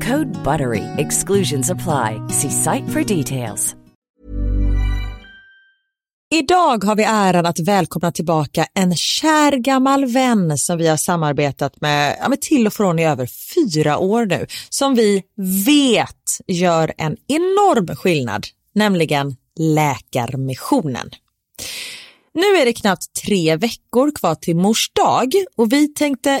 Code BUTTERY. Exclusions apply. See site for details. Idag har vi äran att välkomna tillbaka en kär gammal vän som vi har samarbetat med, ja, med till och från i över fyra år nu, som vi vet gör en enorm skillnad, nämligen Läkarmissionen. Nu är det knappt tre veckor kvar till mors dag och vi tänkte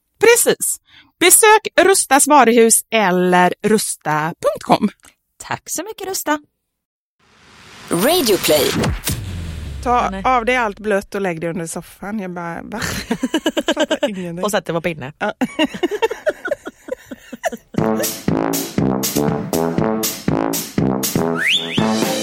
Precis. Besök Rustas varuhus eller rusta.com. Tack så mycket Rusta. Radioplay. Ta Nej. av dig allt blött och lägg dig under soffan. Jag bara, va? Jag. Och sätt det på pinne. Mamma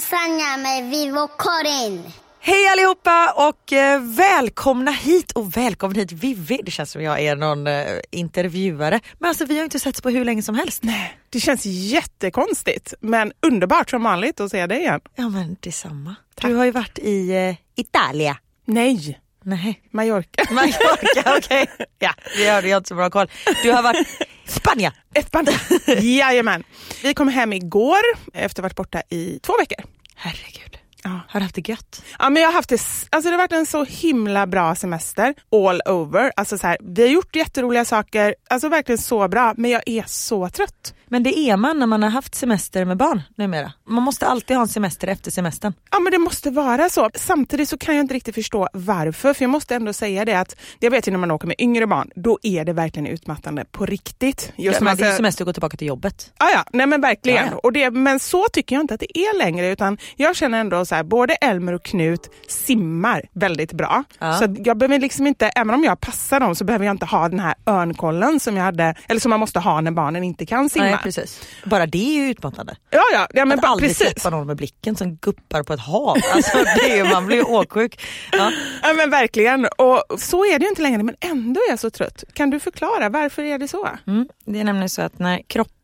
Sanja med Vivo Karin. Hej allihopa och eh, välkomna hit och välkommen hit Vivi. Det känns som jag är någon eh, intervjuare. Men alltså vi har inte setts på hur länge som helst. Nej. Det känns jättekonstigt, men underbart som vanligt att se dig igen. Ja men detsamma. Du har ju varit i eh, Italia. Nej, Nej. Mallorca. Mallorca, okej. Ja, det hörde jag inte så bra koll. Du har varit Spanien. Band. Jajamän. Vi kom hem igår efter att ha varit borta i två veckor. Herregud. Ja. Har du haft det gött? Ja, men jag har haft det, alltså det har varit en så himla bra semester all over. Alltså så här, vi har gjort jätteroliga saker, alltså verkligen så bra, men jag är så trött. Men det är man när man har haft semester med barn numera. Man måste alltid ha en semester efter semestern. Ja men det måste vara så. Samtidigt så kan jag inte riktigt förstå varför, för jag måste ändå säga det att jag vet ju när man åker med yngre barn, då är det verkligen utmattande på riktigt. Just Ja, men det är ju semester att gå tillbaka till jobbet. Ja, ja, nej men verkligen. Ja, ja. Och det, men så tycker jag inte att det är längre utan jag känner ändå så här, både Elmer och Knut simmar väldigt bra. Så jag behöver liksom inte, även om jag passar dem så behöver jag inte ha den här örnkollen som jag hade, eller som man måste ha när barnen inte kan simma. Nej, precis. Bara det är ju utmattande. Ja, ja, ja men att bara, aldrig precis. släppa någon med blicken som guppar på ett hav. Alltså, det är, man blir ju åksjuk. Ja. Ja men verkligen. Och så är det ju inte längre men ändå är jag så trött. Kan du förklara varför är det så? Mm, det är nämligen så att när kroppen...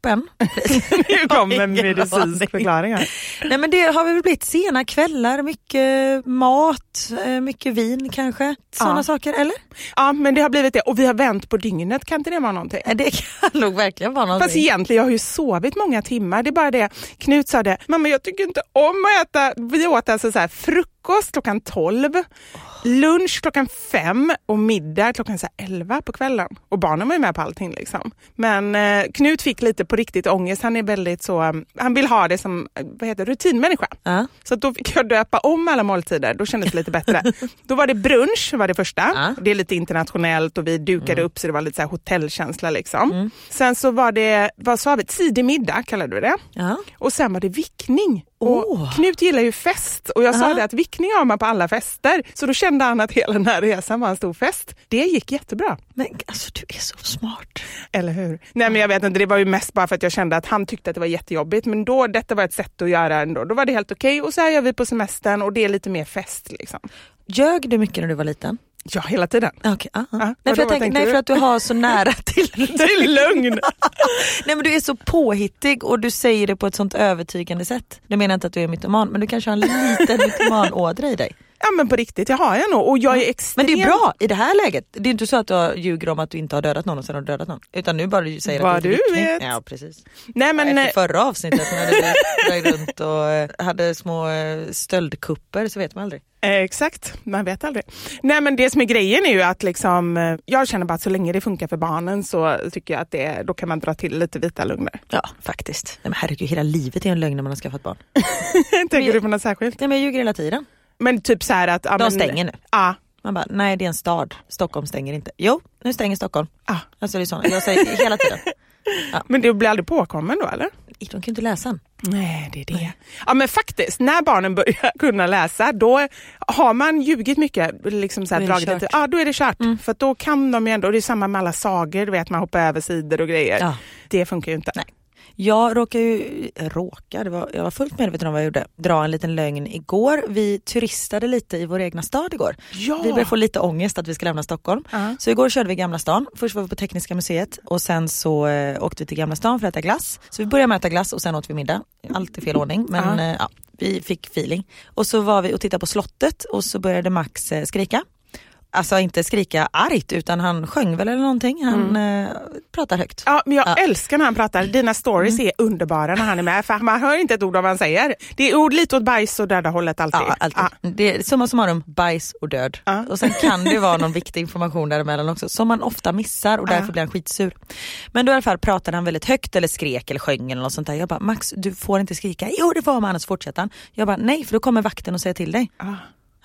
Nu kommer medicinsk förklaring här. Nej men det har väl blivit sena kvällar, mycket mat, eh, mycket vin kanske. Sådana Ja. saker, eller? Ja men det har blivit det och vi har vänt på dygnet, kan inte det vara någonting? Det kan nog verkligen vara någonting. Fast egentligen, jag har ju sovit många timmar. Det är bara det, Knut sa det, mamma jag tycker inte om att äta, vi åt alltså så här, frukost klockan 12, lunch klockan 5 och middag klockan så här 11 på kvällen. Och barnen var ju med på allting liksom. Men eh, Knut fick lite på riktigt ångest, han är väldigt så, um, han vill ha det som, eh, vad heter rutinmänniska. Ja. Så då fick jag döpa om alla måltider, då kändes det lite bättre. då var det brunch, var det första. Ja. Det är lite internationellt och vi dukade upp så det var lite så hotellkänsla liksom. Sen så var det, vad sa vi, tidig middag kallade vi det. Ja. Och sen var det vickning Och Åh. Knut gillar ju fest och jag sa Aha. det att vickning har man på alla fester. Så då kände han att hela den här resan var en stor fest. Det gick jättebra. Men alltså du är så smart. Eller hur? Nej men jag vet inte, det var ju mest bara för att jag kände att han tyckte att det var jättejobbigt. Men då, detta var ett sätt att göra ändå. Då var det helt okej och så här gör vi på semestern och det är lite mer fest liksom. Ljög du mycket när du var liten? Ja, hela tiden. Aha. Ja, nej, för jag tänker, nej för att du har så nära till är lögn. Nej men du är så påhittig och du säger det på ett sånt övertygande sätt. Du menar inte att du är mytoman men du kanske har en liten mytomanådra i dig. Ja men på riktigt, det har jag nog. Och jag är extremt... Men det är bra i det här läget. Det är inte så att du ljuger om att du inte har dödat någon och sen har du dödat någon. Utan nu bara du säger Vad att är du vickning. vet. Ja precis. Nej men... Efter eh, förra avsnittet när du flög runt och eh, hade små eh, stöldkupper så vet man aldrig. Eh, exakt, man vet aldrig. Nej men det som är grejen är ju att liksom, jag känner bara att så länge det funkar för barnen så tycker jag att det, då kan man dra till lite vita lögner. Ja faktiskt. Nej, men herregud hela livet är en lögn när man har skaffat barn. Tänker du på något särskilt? Nej men jag ljuger hela tiden. Men typ så här att... Ja, De men, stänger nu. Ja. Man bara, nej det är en stad. Stockholm stänger inte. Jo, nu stänger Stockholm. Ah. Alltså det är såna. Jag säger hela tiden. Men du blir aldrig påkommen då eller? De kan ju inte läsa den. Nej, det är det. Ja men faktiskt, när barnen börjar kunna läsa då har man ljugit mycket, liksom så här, dragit lite, ja då är det kört. För att då kan de ju ändå, och det är samma med alla sagor, du vet man hoppar över sidor och grejer. Ja. Det funkar ju inte. Nej. Jag råkade ju, råka, det var, jag var fullt medveten om vad jag gjorde, dra en liten lögn igår. Vi turistade lite i vår egna stad igår. Ja. Vi började få lite ångest att vi ska lämna Stockholm. Ja. Så igår körde vi Gamla stan. Först var vi på Tekniska museet och sen så eh, åkte vi till Gamla stan för att äta glass. Så vi började med att äta glass och sen åt vi middag. Allt i fel ordning men Ja. eh, ja, vi fick feeling. Och så var vi och tittade på slottet och så började Max eh, skrika. Alltså inte skrika argt utan han sjöng väl eller någonting. Han eh, pratar högt. Ja, men jag Ja. Mm. älskar när han pratar. Dina stories är underbara när han är med. För man hör inte ett ord av vad han säger. Det är ord lite åt bajs och döda hållet alltid. Ja, alltid. Det är summa summarum bajs och död. Ja. Och sen kan det vara någon viktig information däremellan också som man ofta missar och därför Ja. blir han skitsur. Men då i alla fall pratade han väldigt högt eller skrek eller sjöng eller något sånt där. Jag bara Max du får inte skrika. Jo det får man annars fortsätter han. Jag bara nej för då kommer vakten och säger till dig.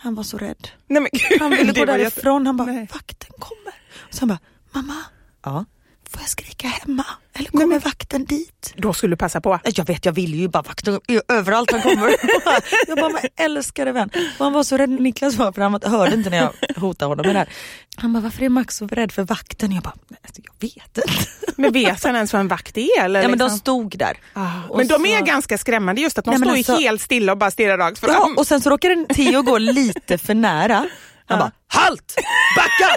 Han var så rädd. Nej, men gud, Han ville gå därifrån. Han bara Nej. vakten kommer. Och så han bara mamma, ja, får jag skrika hemma? Eller kommer vakten dit? Då skulle du passa på. Jag vet, jag vill ju bara vakten är överallt han kommer. jag bara, men älskade vän. Och han var så rädd, Niklas var för han hörde inte när jag hotade honom med det här. Han bara, varför är Max så rädd för vakten? Jag bara, "Nej, alltså, jag vet inte. Men vet han ens vad en vakt är? Eller Ja men de liksom? stod där. Ah, Men de är så- ganska skrämmande just att de Nej, men står alltså- helt stilla och bara stirrar rakt fram. Ja, och sen så råkade Theo gå lite för nära. Han bara, halt! Backa!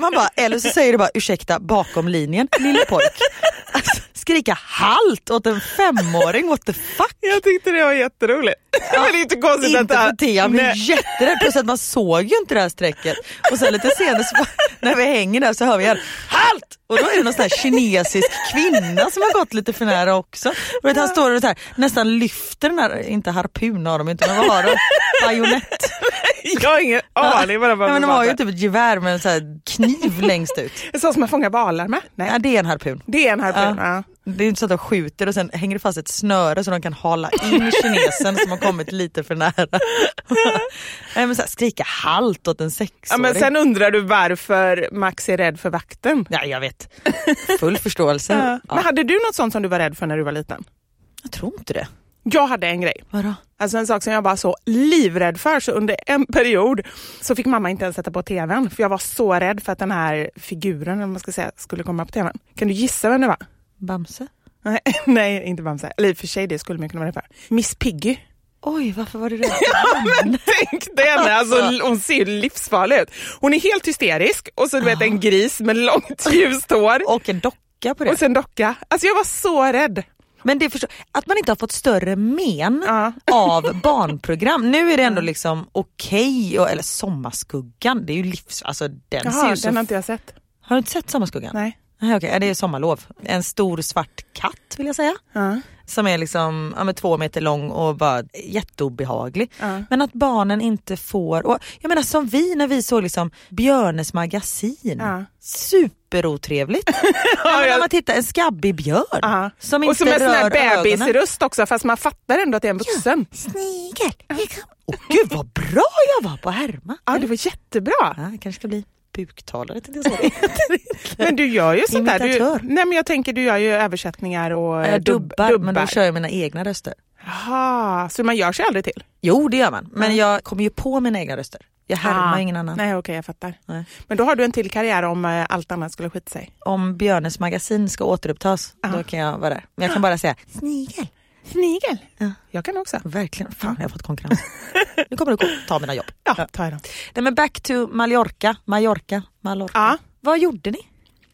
Man bara, eller så säger du bara ursäkta bakom linjen, lille pojk. Alltså, skrika halt åt en femåring, what the fuck? Jag tyckte det var jätteroligt. men det är inte konstigt att Inte det här- Theo, han blev jätterädd. Plus att man såg ju inte det här strecket. Och sen lite senare så när vi hänger där så hör vi igen, halt! Och då är det någon sån här kinesisk kvinna som har gått lite för nära också. Och vet, han står och så här, nästan lyfter den här, inte harpun har de inte, men vad har de? Bajonett. Jag har ingen aning vad de Ja, men de har ju typ ett gevär med en sån här kniv längst ut. Så som man fångar valar med? Nej, Ja, det är en harpun. det är en harpun. Ja. Ja. Det är inte så att de skjuter och sen hänger det fast ett snöre så de kan hala in kinesen som har kommit lite för nära. Nej, men så här, skrika halt åt en Ja, sexåring. men sen undrar du varför Max är rädd för vakten. Ja, jag vet. Full förståelse. Ja. Ja. Men hade du något sånt som du var rädd för när du var liten? Jag tror inte det. Jag hade en grej. Vadå? Alltså en sak som jag var så livrädd för. Så under en period så fick mamma inte ens sätta på tvn. För jag var så rädd för att den här figuren, man ska säga, skulle komma på tvn. Kan du gissa vem det var? Bamse? Nej, nej inte Bamse. Eller i och för sig, det skulle man kunna vara rädd för. Miss Piggy. Oj, varför var det det? Men tänk dig henne, alltså, hon ser ju livsfarlig ut. Hon är helt hysterisk och så du vet en gris med långt ljust hår. Och en docka på det. Och sen docka. Alltså jag var så rädd. Men det är förstå- att man inte har fått större men Ja. av barnprogram. Nu är det ändå liksom okej, och eller Sommarskuggan, det är ju livs... Alltså den ser Jaha, ju så... den har inte jag sett. Har du inte sett Sommarskuggan? Nej. Nej, ja, det är sommarlov. En stor svart katt vill jag säga. Ja. Som är liksom ja, men två meter lång och bara jätteobehaglig. Ja. Men att barnen inte får, och jag menar som vi när vi såg liksom Björnes magasin. Ja. Superotrevligt. ja, när man tittar, en skabbig björn. Ja. Som och inte som en sån här bebisröst också fast man fattar ändå att det är en vuxen. Snigel, Åh gud vad bra jag var på att härma. Ja, det var jättebra. Ja, det kanske ska bli. Buktalare jag säga. Men du gör ju sånt där. Du, nej, men jag tänker. Du, gör ju översättningar och eh, Jag dubb, dubbar, men då kör jag mina egna röster. Jaha, så man gör sig aldrig till? Jo det gör man, men Mm. jag kommer ju på mina egna röster. Jag härmar Ah, ingen annan. Nej okej jag fattar. Nej. Men då har du en till karriär om eh, allt annat skulle skita sig. Om Björnes magasin ska återupptas, Ja. då kan jag vara där. Men jag kan bara säga snigel. Snigel? Ja. Jag kan också. Verkligen, fan jag har fått konkurrens. nu kommer du ta mina jobb. Ja, ta dem. Nej men back to Mallorca, Mallorca, Mallorca. Ja. Vad gjorde ni?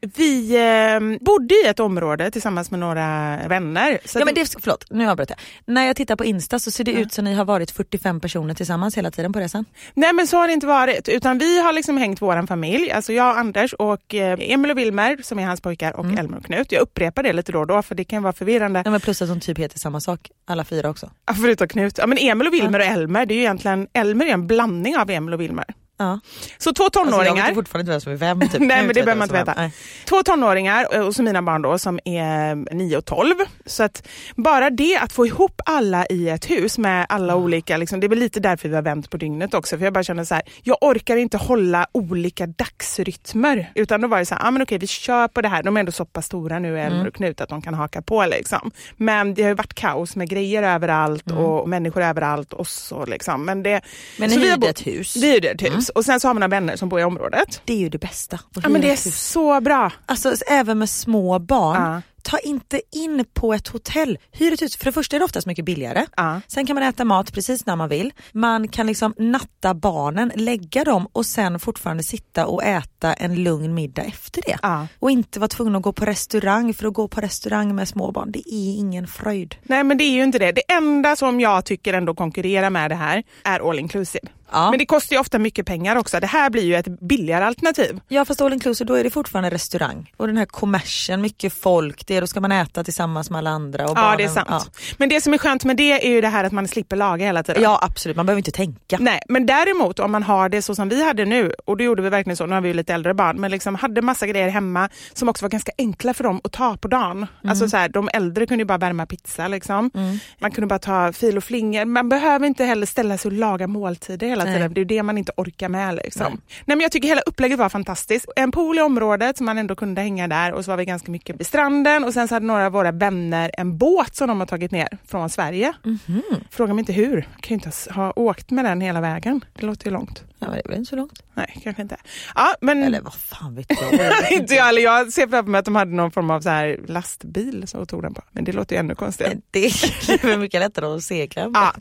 Vi eh, bodde i ett område tillsammans med några vänner. Så Ja men det, förlåt, nu avbröt jag. När jag tittar på Insta så ser det ut som ni har varit 45 personer tillsammans hela tiden på resan. Nej men så har det inte varit. Utan vi har liksom hängt våran familj. Alltså jag, Anders och eh, Emil och Wilmer som är hans pojkar och Elmer och Knut. Jag upprepar det lite då och då för det kan vara förvirrande. Ja, men plus att de typ heter samma sak, alla fyra också. Ja, Förutom Knut. Ja, men Emil och Wilmer och Elmer, det är ju egentligen, Elmer är en blandning av Emil och Wilmer. Ja. Så två Alltså, jag tonåringar. vet fortfarande inte vem som är vem. Typ. Nej men det behöver man inte veta. Två tonåringar eh, och så mina barn då som är 9 och 12. Så att bara det att få ihop alla i ett hus med alla olika, liksom, det är väl lite därför vi har vänt på dygnet också. För jag bara känner så här, jag orkar inte hålla olika dagsrytmer. Utan då var det så här, ah, men okej vi kör på det här. De är ändå så pass stora nu, Elmer Mm. och Knut, att de kan haka på liksom. Men det har ju varit kaos med grejer överallt och människor överallt och så liksom. Men, det, Mm. Men så ni hyrde ett hus. Vi hyrde ett hus och sen så har man några vänner som bor i området. Det är ju det bästa. Ja men det är hus. så bra. Alltså även med små barn, Ja. Ta inte in på ett hotell. Hyr ett hus. För det första är det oftast mycket billigare. Ja. Sen kan man äta mat precis när man vill. Man kan liksom natta barnen, lägga dem och sen fortfarande sitta och äta en lugn middag efter det. Ja. Och inte vara tvungen att gå på restaurang för att gå på restaurang med små barn, det är ingen fröjd. Nej men det är ju inte det. Det enda som jag tycker ändå konkurrerar med det här är all inclusive. Ja. Men det kostar ju ofta mycket pengar också. Det här blir ju ett billigare alternativ. Ja fast all inclusive då är det fortfarande restaurang. Och den här kommersen, mycket folk, det är, då ska man äta tillsammans med alla andra. Och Ja barnen, det är sant. Ja. Men det som är skönt med det är ju det här att man slipper laga hela tiden. ja absolut, man behöver inte tänka. Nej, men däremot om man har det så som vi hade nu, och det gjorde vi verkligen så, nu har vi ju lite äldre barn, men liksom hade massa grejer hemma som också var ganska enkla för dem att ta på dagen. Mm. Alltså så här, de äldre kunde ju bara värma pizza liksom. Man kunde bara ta fil och flingor. Man behöver inte heller ställa sig och laga måltider hela Nej. tiden. Det är det man inte orkar med liksom. Nej. men jag tycker hela upplägget var fantastiskt. En pool i området så man ändå kunde hänga där och så var vi ganska mycket vid stranden och sen så hade några av våra vänner en båt som de har tagit ner från Sverige. Mhm. Fråga mig inte hur. Jag kan ju inte ha åkt med den hela vägen. Det låter ju långt. Ja, det är väl inte så långt. Nej, kanske inte. Ja, men Eller vad fan vet jag. inte jag heller. Jag ser framför mig att de hade någon form av så här lastbil som tog den på. Men det låter ju ännu konstigare. Det är mycket lättare att segla. Ja,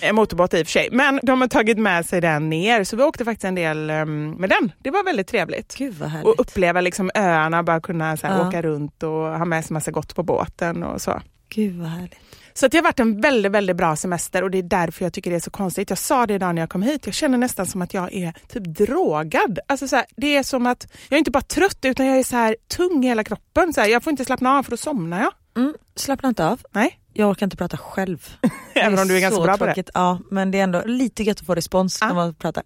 en motorbåt i och för sig. Men de har tagit med sig den ner så vi åkte faktiskt en del um, med den. Det var väldigt trevligt. Gud vad härligt. Och uppleva liksom öarna, bara kunna så här, Ja. åka runt och ha med sig massa gott på båten och så. Gud vad härligt. Så det har varit en väldigt, väldigt bra semester och det är därför jag tycker det är så konstigt. Jag sa det idag när jag kom hit, jag känner nästan som att jag är typ drogad. Alltså så här, det är som att jag är inte bara trött utan jag är så här tung i hela kroppen. Så här, jag får inte slappna av för då somnar jag. Mm, slappna inte av. Nej, Jag orkar inte prata själv. även om du är ganska bra på det. tråkigt. Ja, men det är ändå lite gött att få respons Ja. när man pratar.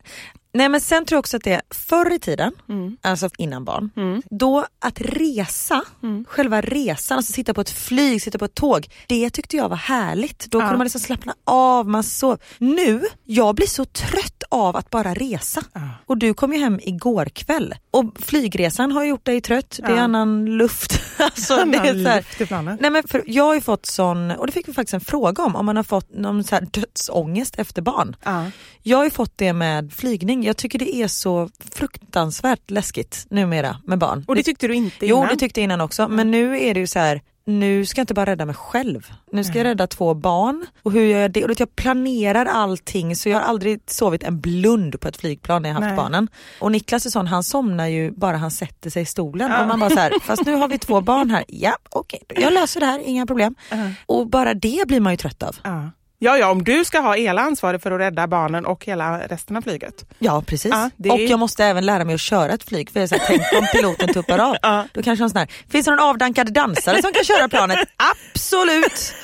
Nej men sen tror jag också att det är förr i tiden, Mm. alltså innan barn, då att resa, Mm. själva resan, alltså sitta på ett flyg, sitta på ett tåg, det tyckte jag var härligt. Då Ja. kunde man liksom slappna av, man sov. Nu, jag blir så trött av att bara resa. Ja. Och du kom ju hem igår kväll och flygresan har gjort dig trött, det är Ja. annan luft. alltså, det är Annan så här, luft i planen. Nej men för jag har ju fått sån, och det fick vi faktiskt en fråga om, om man har fått någon så här dödsångest efter barn. Ja. Jag har ju fått det med flygning, jag tycker det är så fruktansvärt läskigt numera med barn. Och det tyckte du inte Jo innan? det tyckte jag innan också, men nu är det ju så här. Nu ska jag inte bara rädda mig själv, nu ska jag rädda två barn. Och hur gör jag det? Och jag planerar allting så jag har aldrig sovit en blund på ett flygplan när jag haft Nej. barnen. Och Niklas är sån, han somnar ju bara han sätter sig i stolen. Ja. Och man bara så här, fast nu har vi två barn här, ja okej, jag löser det här, inga problem. Ja. Och bara det blir man ju trött av. Ja. Ja, ja, om du ska ha hela ansvaret för att rädda barnen och hela resten av flyget. Ja precis. Ja, det Och jag måste även lära mig att köra ett flyg. För jag är så här, tänk om piloten tuppar av. Ja. Då kanske någon sån här, finns det någon avdankad dansare som kan köra planet? Absolut!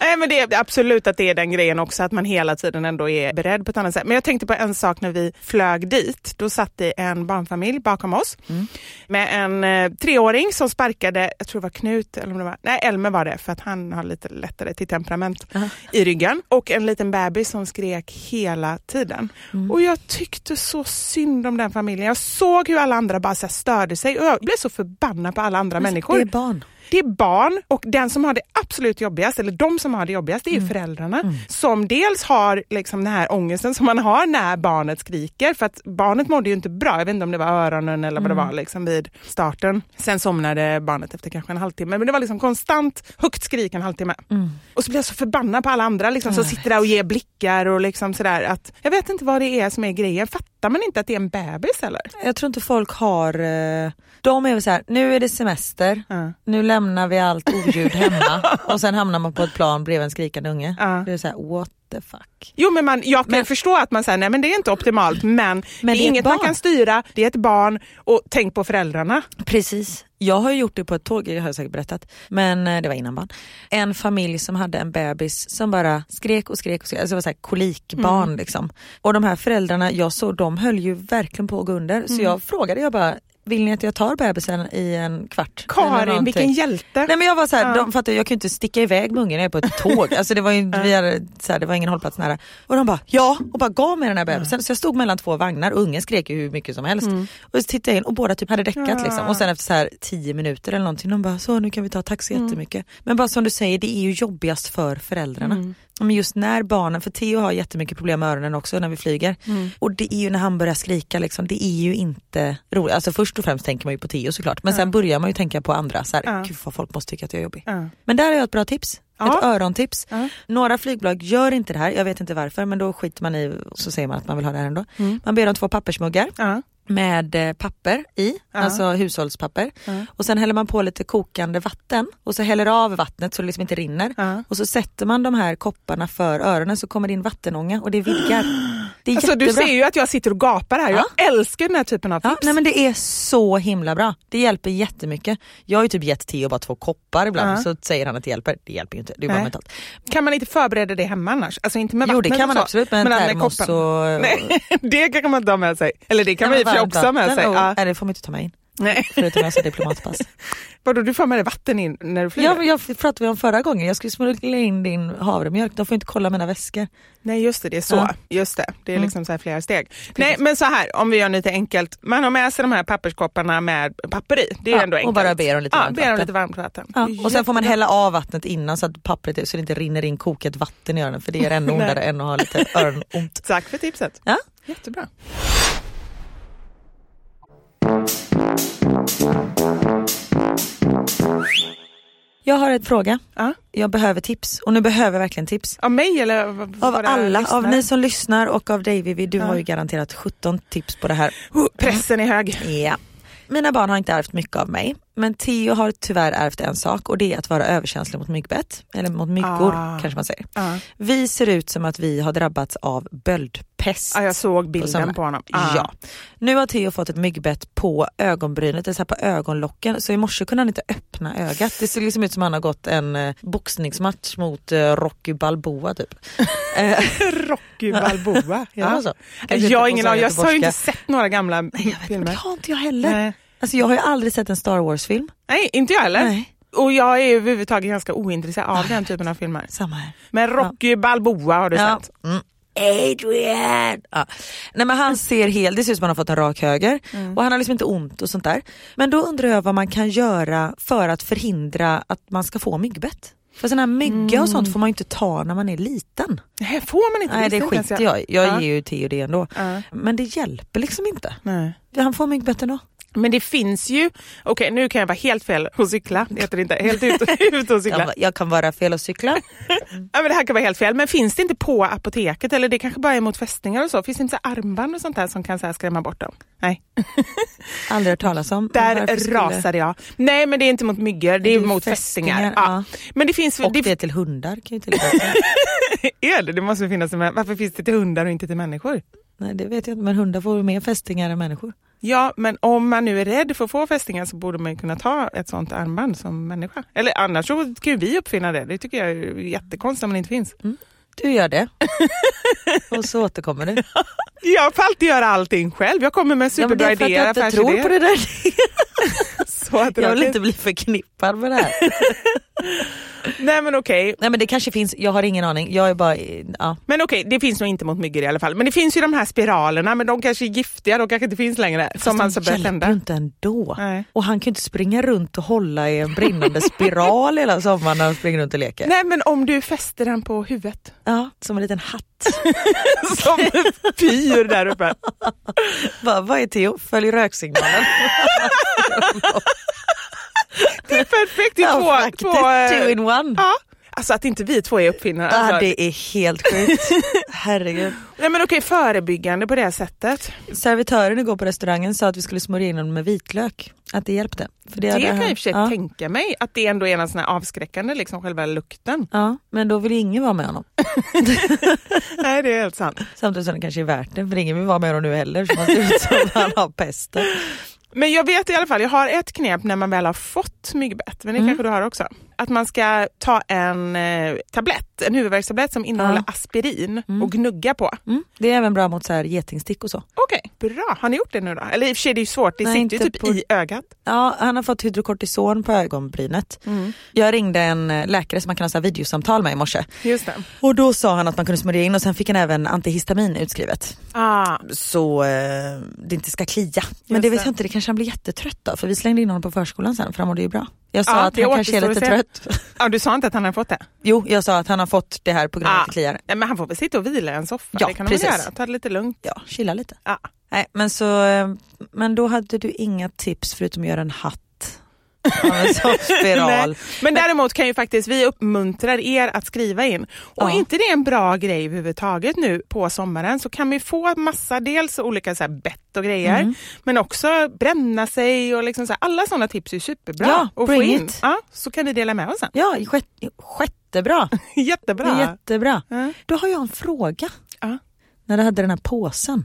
Nej, men det är absolut att det är den grejen också, att man hela tiden ändå är beredd på ett annat sätt. Men jag tänkte på en sak när vi flög dit. Då satt det en barnfamilj bakom oss Mm. med en eh, treåring som sparkade, jag tror det var Knut, eller om det var, nej Elmer var det, för att han har lite lättare till temperament i ryggen. Och en liten bebis som skrek hela tiden. Mm. Och jag tyckte så synd om den familjen. Jag såg hur alla andra bara så störde sig och jag blev så förbannad på alla andra människor. Det är barn. Det är barn och den som har det absolut jobbigast, eller de som har det jobbigast, Mm. det är föräldrarna. Som dels har liksom den här ångesten som man har när barnet skriker. För att barnet mådde ju inte bra, jag vet inte om det var öronen eller vad det Mm. var liksom vid starten. Sen somnade barnet efter kanske en halvtimme. Men det var liksom konstant högt skrik en halvtimme. Mm. Och så blir jag så förbannad på alla andra liksom, som sitter där och ger blickar och liksom sådär. Att, jag vet inte vad det är som är grejen. Fattar man inte att det är en bebis eller? Jag tror inte folk har, eh, de är väl så här, nu är det semester, Ja. nu lämnar vi allt oljud hemma och sen hamnar man på ett plan bredvid en skrikande unge. Ja. Det är så här, what the fuck. Jo men man, jag kan Men- förstå att man säger nej men det är inte optimalt men, är, det är inget man kan styra, det är ett barn och tänk på föräldrarna. Precis. Jag har gjort det på ett tåg, det har jag säkert berättat, men eh, det var innan barn. En familj som hade en bebis som bara skrek och skrek och skrek, alltså det var så här kolikbarn Mm. liksom. Och de här föräldrarna, jag såg, de höll ju verkligen på att gå under. Mm. Så jag frågade, jag bara, vill ni att jag tar bebisen i en kvart? Karin, vilken hjälte. Nej men jag var så här, Ja. de fattar, jag kan ju inte sticka iväg med ungen, jag är på ett tåg. Alltså det var ju, vi hade, så här, det var ingen hållplats nära. Och de bara ja och bara gav mig den här bebisen. Så jag stod mellan två vagnar och ungen skrek ju hur mycket som helst. Och så tittade jag in och båda typ hade däckat liksom. Och sen efter så här tio minuter eller någonting, de bara så nu kan vi ta tack så jättemycket. Men bara som du säger, det är ju jobbigast för föräldrarna. Men just när barnen, för Theo har jättemycket problem med öronen också när vi flyger. Och det är ju när han börjar skrika liksom, det är ju inte roligt. Alltså först och främst tänker man ju på Theo såklart. Men sen börjar man ju tänka på andra. Så här, Ja. Gud vad folk måste tycka att jag är jobbig. Ja. Men där har jag ett bra tips. Ja. Ett örontips. Ja. Några flygbolag gör inte det här, jag vet inte varför men då skiter man i så säger man att man vill ha det här ändå. Man ber om två pappersmuggar Ja. Med eh, papper i, Ja. alltså hushållspapper. Ja. Och sen häller man på lite kokande vatten och så häller av vattnet så det liksom inte rinner. Ja. Och så sätter man de här kopparna för öronen så kommer det in vattenånga och det vidgar. Det är Alltså, du jättebra. ser ju att jag sitter och gapar här. Ja. Jag älskar den här typen av Ja, tips. nej men det är så himla bra. Det hjälper jättemycket. Jag har ju typ gett Theo bara två koppar ibland Ja. så säger han att det hjälper. Det hjälper ju inte, det är bara Nej. mentalt. Kan man inte förbereda det hemma annars? Alltså inte med Jo det kan man så, absolut med en men med termos och... Nej, det kan man inte ha med sig. Eller det kan man för sig varmt också ha med vatten sig. Ja. Nej det får man inte ta med in. Nej. Förutom jag ska diplomatpass. Vadå, du får med dig vatten in när du flyger? jag, jag pratade vi om förra gången, jag skulle smuggla in din havremjölk, de får inte kolla mina väskor. Nej just det, det är så. Ja. Just det, det är Mm. liksom så här flera steg. Nej men så här, om vi gör lite enkelt. Man har med sig de här papperskopparna med papper i. Det är Ja, ändå och enkelt. bara ber om lite ja, varmt ber om vatten. lite varmt vatten. Ja. Och sen får man hälla av vattnet innan så att pappret så det inte rinner in kokat vatten i öronen för det är ännu ondare än att ha lite öronont. Tack för tipset. Ja. Jättebra. Jag har en fråga, Ja. jag behöver tips och nu behöver jag verkligen tips. Av mig eller av, alla, av ni som lyssnar och av dig Vivi, du Ja. har ju garanterat 17 tips på det här. Oh, pressen är hög. Ja. Mina barn har inte ärvt mycket av mig, men Theo har tyvärr ärvt en sak och det är att vara överkänslig mot myggbett, eller mot myggor Ah. kanske man säger. Ja. Vi ser ut som att vi har drabbats av böldpest. Ja, jag såg på bilden sommaren. på honom. Ah. Ja. Nu har Theo fått ett myggbett på ögonbrynet, är så här på ögonlocken, så i morse kunde han inte öppna ögat. Det ser liksom ut som att han har gått en eh, boxningsmatch mot eh, Rocky Balboa typ. Rocky Balboa. Ja, Ja. Jag har ingen aning, jag har ju inte sett några gamla Nej, jag vet, men filmer. det har inte jag heller. Nej. Alltså jag har ju aldrig sett en Star Wars-film. Nej, inte jag heller. Nej. Och jag är överhuvudtaget ganska ointresserad av den typen av filmer. Samma här. Men Rocky Balboa har du Ja. sett? Mm. Adrian! Ja. Nej men han ser helt, det ser ut som att han har fått en rak höger Mm. och han har liksom inte ont och sånt där. Men då undrar jag vad man kan göra för att förhindra att man ska få myggbett. För sån här mygga och sånt får man ju inte ta när man är liten. Nej, får man inte? Nej det skiter jag. Jag Ja. ger ju Theo det ändå. Ja. Men det hjälper liksom inte. Nej. Han får myggbett ändå. Men det finns ju, okej nu kan jag vara helt fel och cykla, det heter det inte, helt ute ut och cykla. Jag, kan vara fel att cykla. Ja, men det här kan vara helt fel, men finns det inte på apoteket eller det kanske bara är mot fästingar och så? Finns det inte så armband och sånt där som kan så här skrämma bort dem? Nej, Aldrig hört talas om. där skulle- rasade jag. Nej men det är inte mot myggor, det är, Det är mot fästingar, fästingar. ja. Ja. Men det finns Och det, det till hundar kan ju är det, det måste finnas, varför finns det till hundar och inte till människor? Nej det vet jag inte men hundar får mer fästingar än människor. Ja, men om man nu är rädd för att få fästingar så borde man ju kunna ta ett sånt armband som människa. Eller annars så kan ju vi uppfinna det. Det tycker jag är jättekonstigt om det inte finns. Du gör det. och så återkommer du. Jag får alltid göra allting själv. Jag kommer med Ja, men det superbra är för att idéer, jag inte tror på det där. Jag vill inte bli förknippad med det här. Nej men okej. Nej men det kanske finns, jag har ingen aning. Jag är bara, ja. Men okej, det finns nog inte mot myggor i alla fall. Men det finns ju de här spiralerna, men de kanske är giftiga, de kanske inte finns längre. som man ska börja hjälper tända. inte ändå. Nej. Och han kan ju inte springa runt och hålla i en brinnande spiral hela sommaren när han springer runt och leker. Nej men om du fäster den på huvudet. Ja, som en liten hatt. Som pyr där uppe. Vad, vad är Theo? Följ röksignalen. Det är perfekt. Det är Ja, två, två, eh, Two in one. Ja. Alltså att inte vi två är uppfinnare. Alltså. Ja, det är helt sjukt. Herregud. Nej men okej, förebyggande på det sättet. Servitören igår på restaurangen sa att vi skulle smörja in dem med vitlök. Att det hjälpte. För Det hade kan jag i och för sig ja. tänka mig, att det ändå är en sån avskräckande, liksom själva lukten. Ja, men då vill ingen vara med honom. Nej det är helt sant. Samtidigt som det kanske är värt det, för ingen vill vara med honom nu heller. Så man ser ut som han har pesten. Men jag vet i alla fall, jag har ett knep när man väl har fått myggbett, men det Mm. kanske du har också. Att man ska ta en eh, tablett, en huvudvärkstablett som innehåller Ja. aspirin och gnugga på. Mm. Det är även bra mot så här getingstick och så. Okej, bra. Har ni gjort det nu då? Eller i och för sig det är ju svårt, det Nej, sitter ju typ på- i ögat. Ja, han har fått hydrokortison på ögonbrynet. Mm. Jag ringde en eh, läkare som man kan ha videosamtal med i morse. Just det. Och då sa han att man kunde smörja in och sen fick han även antihistamin utskrivet. Ah, Så eh, det inte ska klia. Men Just det vet jag inte, det kanske han blir jättetrött av. För vi slängde in honom på förskolan sen för han mådde ju bra. Jag sa Ja, att han kanske är lite att trött. ja, du sa inte att han har fått det? Jo, jag sa att han har fått det här på av Ah. kliar. Nej, men han får väl sitta och vila i en soffa. Ja, det kan han väl precis. göra. Ta det lite lugnt. Ja, chilla lite. Ja. Nej, men så, eh, men då hade du inga tips förutom att göra en hatt sån spiral. Men däremot kan ju faktiskt vi uppmuntrar er att skriva in. Och Ja. inte det är en bra grej överhuvudtaget nu på sommaren så kan vi få massa, dels olika så bett och grejer, Mm. men också bränna sig och liksom så här, alla sådana tips är superbra Ja, att få in. it. Ja, så kan ni dela med oss sen. Ja, Jättebra. är jättebra. Ja. Då har jag en fråga. Ja. När du hade den här påsen.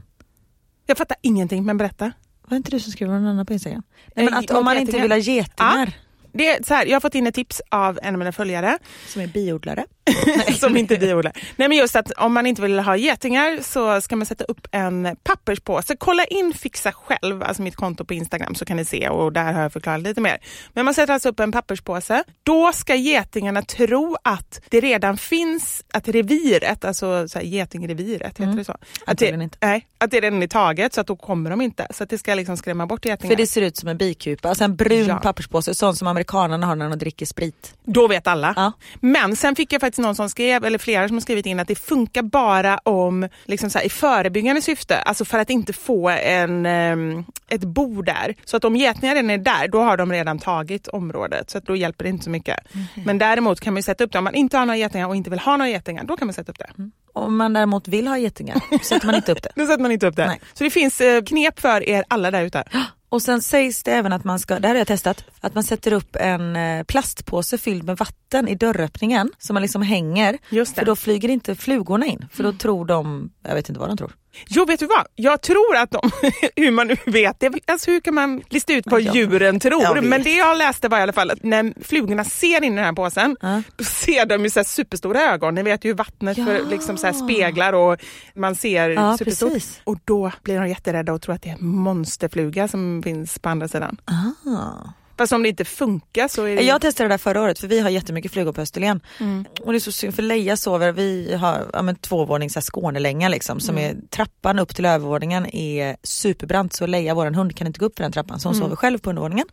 Jag fattar ingenting, men berätta. Var inte du som skrev någon annan på Instagram? Nej, men att om man inte vill ha getingar Det är så här, jag har fått in ett tips av en av mina följare som är biodlare. som inte biodlar. Nej men just att om man inte vill ha getingar så ska man sätta upp en papperspåse. Kolla in Fixa själv, alltså mitt konto på Instagram så kan ni se och där har jag förklarat lite mer. Men man sätter alltså upp en papperspåse. Då ska getingarna tro att det redan finns, att reviret, alltså så här, getingreviret, heter det så? Att det, inte. nej, att det redan är taget så att då kommer de inte. Så att det ska liksom skrämma bort getingar. För det ser ut som en bikupa, alltså en brun Ja. papperspåse, sån som amerikanerna har när de dricker sprit. Då vet alla. Ja. Men sen fick jag faktiskt någon som skrev, eller flera som har skrivit in att det funkar bara om liksom så här, i förebyggande syfte, alltså för att inte få en, ehm, ett bo där. Så att om getingar redan är där, då har de redan tagit området, så att då hjälper det inte så mycket. Men däremot kan man ju sätta upp det, om man inte har några getingar och inte vill ha några getingar, då kan man sätta upp det. Om man däremot vill ha getingar sätter man inte upp det. Då sätter man inte upp det. Nej. Så det finns eh, knep för er alla där ute. Och sen sägs det även att man ska, det här har jag testat, att man sätter upp en eh, plastpåse fylld med vatten i dörröppningen som man liksom hänger. För då flyger inte flugorna in, för då tror de, jag vet inte vad de tror. Jo, vet du vad? Jag tror att de, hur man nu vet det, alltså hur kan man lista ut vad djuren tror? Men det jag läste var i alla fall att när flugorna ser in i den här påsen, Ja. då ser de ju så superstora ögon. Ni vet ju vattnet Ja. för, liksom så speglar och man ser Ja, superstort. precis. Och då blir de jätterädda och tror att det är en monsterfluga som finns på andra sidan. Ah. Fast om det inte funkar så är det... Jag testade det där förra året för vi har jättemycket flugor på Österlen. Mm. Och det är så synd för Leia sover, vi har ja, men, så här Skånelänga liksom som Mm. är trappan upp till övervåningen är superbrant så Leia våran hund kan inte gå upp för den trappan så hon Mm. sover själv på undervåningen.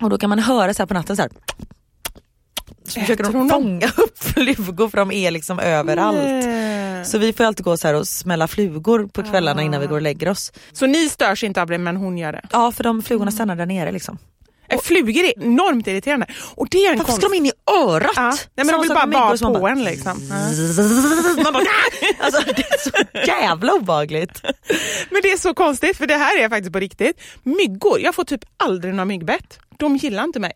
Och då kan man höra så här på natten så här. Så försöker de fånga upp flugor för de är liksom överallt. Nej. Så vi får alltid gå så här och smälla flugor på kvällarna innan vi går och lägger oss. Så ni störs inte av det men hon gör det? Ja för de flugorna stannar där nere liksom. Och, Flugor är enormt irriterande. Och det är en Varför konst... ska de in i örat? Ja. Nej, men de vill bara vara på en liksom. Man bara, alltså, det är så jävla obehagligt. Men det är så konstigt för det här är faktiskt på riktigt. Myggor, jag får typ aldrig några myggbett. De gillar inte mig.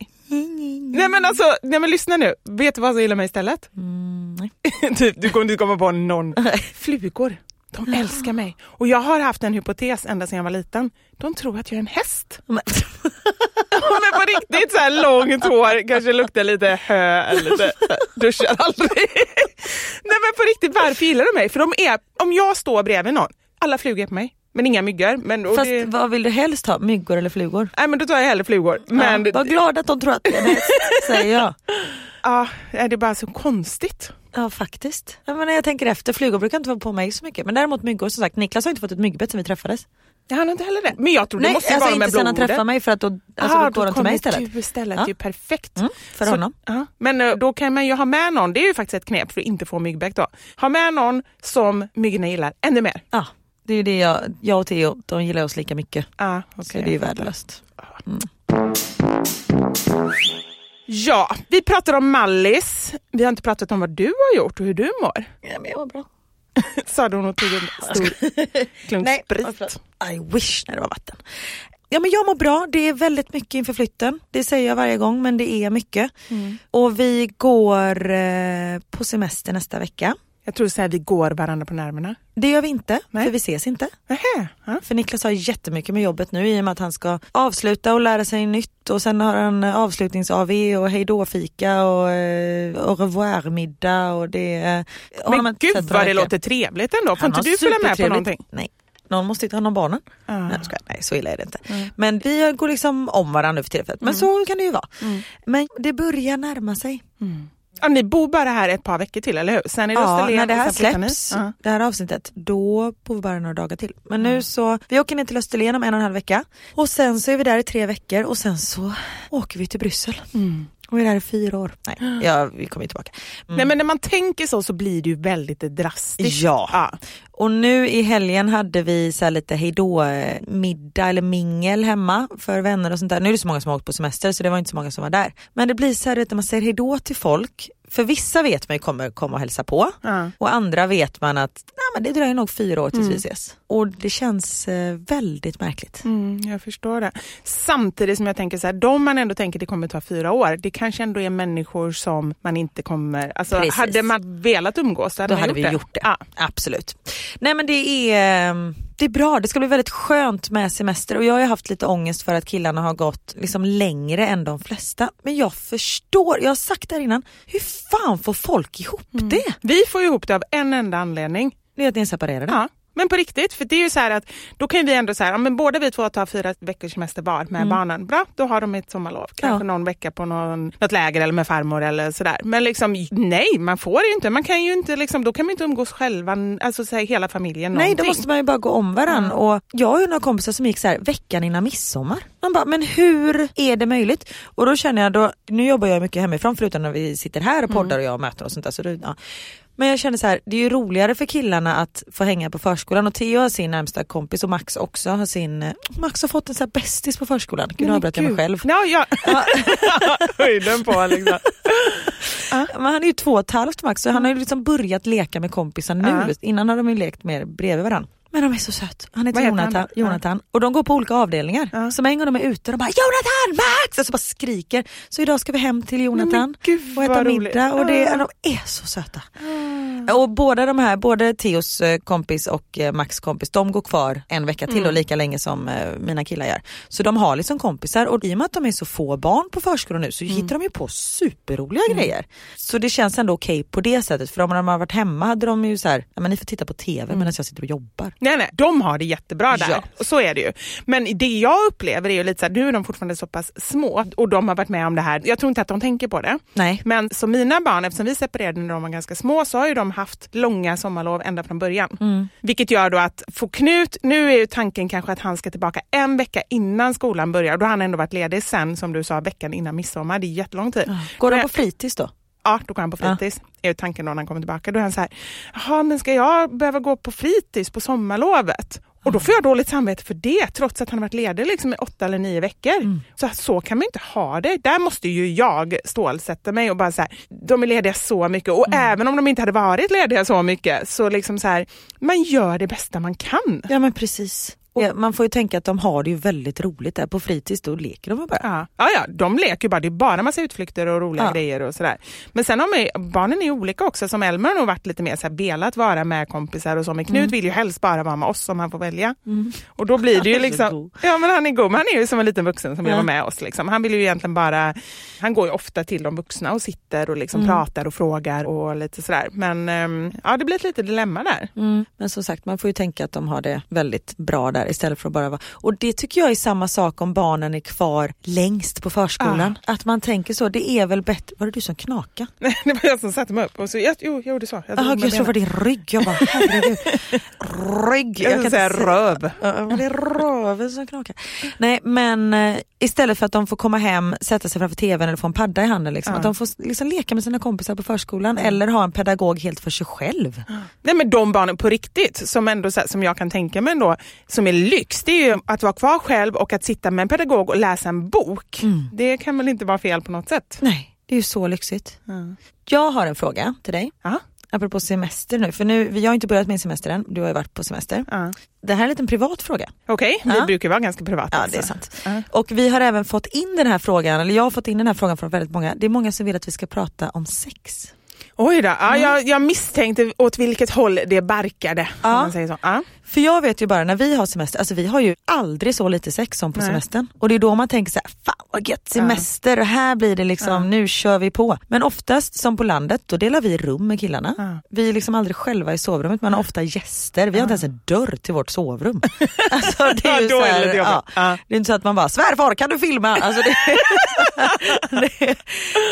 Nej men alltså, nej men lyssna nu. Vet du vad som gillar mig istället? Mm, typ, du kommer inte komma på någon. Flugor. De älskar mig. Och jag har haft en hypotes ända sedan jag var liten. De tror att jag är en häst. Men, Men på riktigt så här långt hår, kanske luktar lite hö eller lite duschar aldrig. Nej men på riktigt, varför gillar de mig? För de är, om jag står bredvid någon, alla flugor är på mig. Men inga myggor. Men, fast det, vad vill du helst ha? Myggor eller flugor? nej men då tar jag hellre flugor. Men ja, var glad att de tror att det är en häst, säger jag. ja, är det bara så konstigt? Ja faktiskt. Jag, menar, jag tänker efter, flugor brukar inte vara på mig så mycket. Men däremot myggor, som sagt Niklas har inte fått ett myggbett sen vi träffades. Jag hann inte heller det. Men jag tror det Nej, måste ju alltså vara med inte sen han mig för att då, alltså, Aha, då går de till mig istället. du istället. Ja. Det är ju perfekt. Mm, för Så- honom. Ja. Men eh, då kan man ju ha med någon, det är ju faktiskt ett knep för att inte få myggbett då. Ha med någon som myggorna gillar ännu mer. Ja, det är ju det jag, jag och Theo, de gillar oss lika mycket. Ja, Så okej, det är ju jag fattar. Ja, vi pratar om Mallis. Vi har inte pratat om vad du har gjort och hur du mår. Ja, men jag var bra. Sa du och tog en stor klunk Nej, sprit. I wish när det var vatten. Ja men jag mår bra, det är väldigt mycket inför flytten. Det säger jag varje gång men det är mycket. Mm. Och vi går eh, på semester nästa vecka. Jag tror att vi går varandra på nerverna. Det gör vi inte, Nej. för vi ses inte. Nähä, ja. För Niklas har jättemycket med jobbet nu i och med att han ska avsluta och lära sig nytt och sen har han avslutnings-AV och hejdå-fika och eh, au revoir-middag och det... eh, Men gud vad det låter trevligt ändå. Får inte du följa med på någonting? Nej. Någon måste ju ta hand om barnen. Ah. Nej, skojar. Nej så illa är det inte. Men vi går liksom om varandra nu för tillfället. Men så kan det ju vara. Men det börjar närma sig. Ja, ni bor bara här ett par veckor till, eller hur? Sen är det Ja, Österlen när det här släpps, Ja. det här avsnittet, då bor vi bara några dagar till. Men nu så, vi åker ner till Österlen om en och en halv vecka. Och sen så är vi där i tre veckor och sen så åker vi till Bryssel. Och vi är där i fyra år. Nej, ja, vi kommer tillbaka. Mm. Nej men när man tänker så så blir det ju väldigt drastiskt. Ja. ja. Och nu i helgen hade vi så här lite hejdå eh, eller mingel hemma för vänner och sånt där. Nu är det så många som har åkt på semester så det var inte så många som var där. Men det blir så här när man säger hejdå till folk. För vissa vet man ju kommer komma och hälsa på Ja. och andra vet man att nej, men det dröjer nog fyra år tills vi ses. Och det känns eh, väldigt märkligt. Mm, jag förstår det. Samtidigt som jag tänker så här, de man ändå tänker det kommer ta fyra år, det kanske ändå är människor som man inte kommer... Alltså, Precis. hade man velat umgås så hade Då man hade gjort vi det. gjort det. Ja. Absolut. Nej men det är, eh, det är bra, det ska bli väldigt skönt med semester och jag har ju haft lite ångest för att killarna har gått liksom längre än de flesta. Men jag förstår, jag har sagt det här innan, hur fan får folk ihop det? Vi får ihop det av en enda anledning. Det är att ni är separerade. Ja. Men på riktigt, för det är ju så här att då kan ju vi ändå säga, ja, men båda vi två tar fyra veckors semester var med barnen. Bra, då har de ett sommarlov. Kanske Mm. Ja. någon vecka på någon, något läger eller med farmor eller sådär. Men liksom nej, man får ju inte. Man kan ju inte liksom, då kan man inte umgås själva, alltså så här, hela familjen. Nej någonting. då måste man ju bara gå om varann och jag har ju några kompisar som gick så här veckan innan midsommar. Man bara, men hur är det möjligt? Och då känner jag då, nu jobbar jag mycket hemifrån förutom när vi sitter här och poddar och jag har möten och sånt där. Så det, ja. Men jag känner så här, det är ju roligare för killarna att få hänga på förskolan och Theo har sin närmsta kompis och Max också har sin, Max har fått en så här bästis på förskolan. Gud nu avbröt jag mig själv. Ja, ja. Höjden på liksom. Men han är ju två och ett halvt Max så han har ju liksom börjat leka med kompisar nu. Ja. Innan har de ju lekt mer bredvid varandra. Men de är så söt. Han heter heter Jonathan, han? Jonathan och de går på olika avdelningar. Ja. Så en gång de är ute de bara Jonathan, Max! Och så bara skriker. Så idag ska vi hem till Jonathan gud, och äta vad middag roligt. och det, Ja. de är så söta. Och båda de här, både Theos eh, kompis och eh, Max kompis, de går kvar en vecka till och lika länge som eh, mina killar gör. Så de har liksom kompisar och i och med att de är så få barn på förskolan nu så hittar de ju på superroliga grejer. Så det känns ändå okej på det sättet för om de har varit hemma hade de ju så här, ja men ni får titta på TV medan jag sitter och jobbar. Nej, nej, de har det jättebra där. Ja. Och så är det ju. Men det jag upplever är ju lite så här, nu är de fortfarande så pass små och de har varit med om det här. Jag tror inte att de tänker på det. Nej. Men som mina barn, eftersom vi separerade när de var ganska små, så har ju de haft långa sommarlov ända från början. Mm. Vilket gör då att få Knut, nu är ju tanken kanske att han ska tillbaka en vecka innan skolan börjar. Då har han ändå varit ledig sen, som du sa, veckan innan midsommar. Det är jättelång tid. Går de Men- på fritids då? Ja, då går han på fritids. är ju tanken då när han kommer tillbaka. Då är han så här, jaha men ska jag behöva gå på fritids på sommarlovet? Och då får jag dåligt samvete för det, trots att han har varit ledig liksom i åtta eller nio veckor. Så, så kan man inte ha det. Där måste ju jag stålsätta mig och bara så här, de är lediga så mycket. Och även om de inte hade varit lediga så mycket, så liksom så här, man gör det bästa man kan. Ja men precis. Ja, man får ju tänka att de har det ju väldigt roligt där på fritids, då leker de bara. Ja. ja, ja, de leker ju bara. Det är bara massa utflykter och roliga Ja. grejer och sådär. Men sen har man ju, barnen är olika också. Som Elmer har nog varit lite mer så här, velat vara med kompisar och så. Men Knut Mm. vill ju helst bara vara med oss om han får välja. Och då blir det ju liksom... Ja men han är god. Men han är ju som en liten vuxen som vill Ja. vara med oss. Liksom. Han vill ju egentligen bara... Han går ju ofta till de vuxna och sitter och liksom Mm. pratar och frågar och lite sådär. Men ehm, ja, det blir ett litet dilemma där. Mm. Men som sagt, man får ju tänka att de har det väldigt bra där istället för att bara vara... Och det tycker jag är samma sak om barnen är kvar längst på förskolan. Att man tänker så, det är väl bättre... Var det du som knakade? Nej, det var jag som satte mig upp. Och så, jag, jo, jag gjorde så. Jag med jag tror det var din rygg. Jag bara, herregud. Rygg. Jag kan kan säga röv. Men det är röven som knakar. Nej men eh, istället för att de får komma hem, sätta sig framför tvn eller få en padda i handen. Liksom, Ja. Att de får liksom leka med sina kompisar på förskolan eller ha en pedagog helt för sig själv. Nej men de barnen på riktigt som ändå här, som jag kan tänka mig ändå som är lyx det är ju att vara kvar själv och att sitta med en pedagog och läsa en bok. Det kan väl inte vara fel på något sätt? Nej, det är ju så lyxigt. Ja. Jag har en fråga till dig. Ja. Apropå semester nu, för nu, vi har inte börjat min semester än, du har ju varit på semester. Ja. Det här är en liten privat fråga. Okej, vi Ja. brukar vara ganska privata. Ja, det är sant. Ja. Och vi har även fått in den här frågan, eller jag har fått in den här frågan från väldigt många. Det är många som vill att vi ska prata om sex. Oj då, ja, jag, jag misstänkte åt vilket håll det barkade. Ja. man säger så. Ja. För jag vet ju bara när vi har semester, alltså vi har ju aldrig så lite sex som på Nej. semestern. Och det är då man tänker så här, fan vad gött semester, här blir det liksom, nu kör vi på. Men oftast som på landet, då delar vi rum med killarna. Ja. Vi är liksom aldrig själva i sovrummet, man har ofta gäster. Vi har inte ens en dörr till vårt sovrum. alltså, det, är ju Ja, så är det här, ja, Ja. det är inte så att man bara, svärfar kan du filma? Alltså, det, det,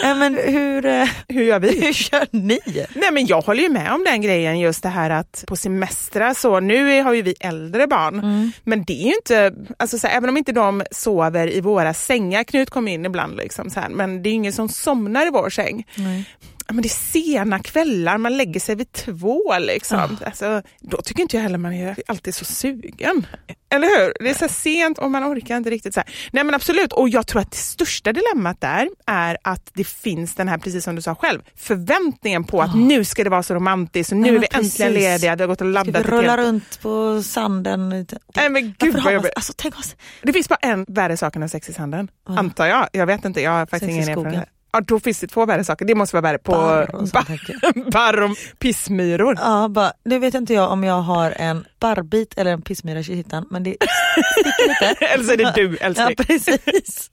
ja, men hur, eh, Hur gör vi? hur kör ni? Nej men jag håller ju med om den grejen just det här att på semestrar så, nu är- har ju vi äldre barn, Mm. men det är ju inte, alltså så här, även om inte de sover i våra sängar, Knut kommer in ibland liksom så här, men det är ingen som somnar i vår säng. Ja, men det är sena kvällar, man lägger sig vid två liksom. Alltså, då tycker inte jag heller man är alltid så sugen. Eller hur? Det är så sent och man orkar inte riktigt. så här. Nej men absolut, och jag tror att det största dilemmat där är att det finns den här, precis som du sa själv, förväntningen på att nu ska det vara så romantiskt och nu Nej, är vi äntligen precis. lediga, vi har gått och Ska vi laddat rulla runt på sanden? Nej men gud vad jobbigt. alltså, tänk oss, Det finns bara en värre sak än sex i sanden, Ja. antar jag. Jag vet inte, jag har faktiskt Sex ingen erfarenhet. Ja, då finns det två värre saker. Det måste vara värre på Barr och pissmyror. Ja, bara, nu vet inte jag om jag har en barbit eller en pissmyra i kittan men det sticker lite. Eller så är det du Ja älskling. precis.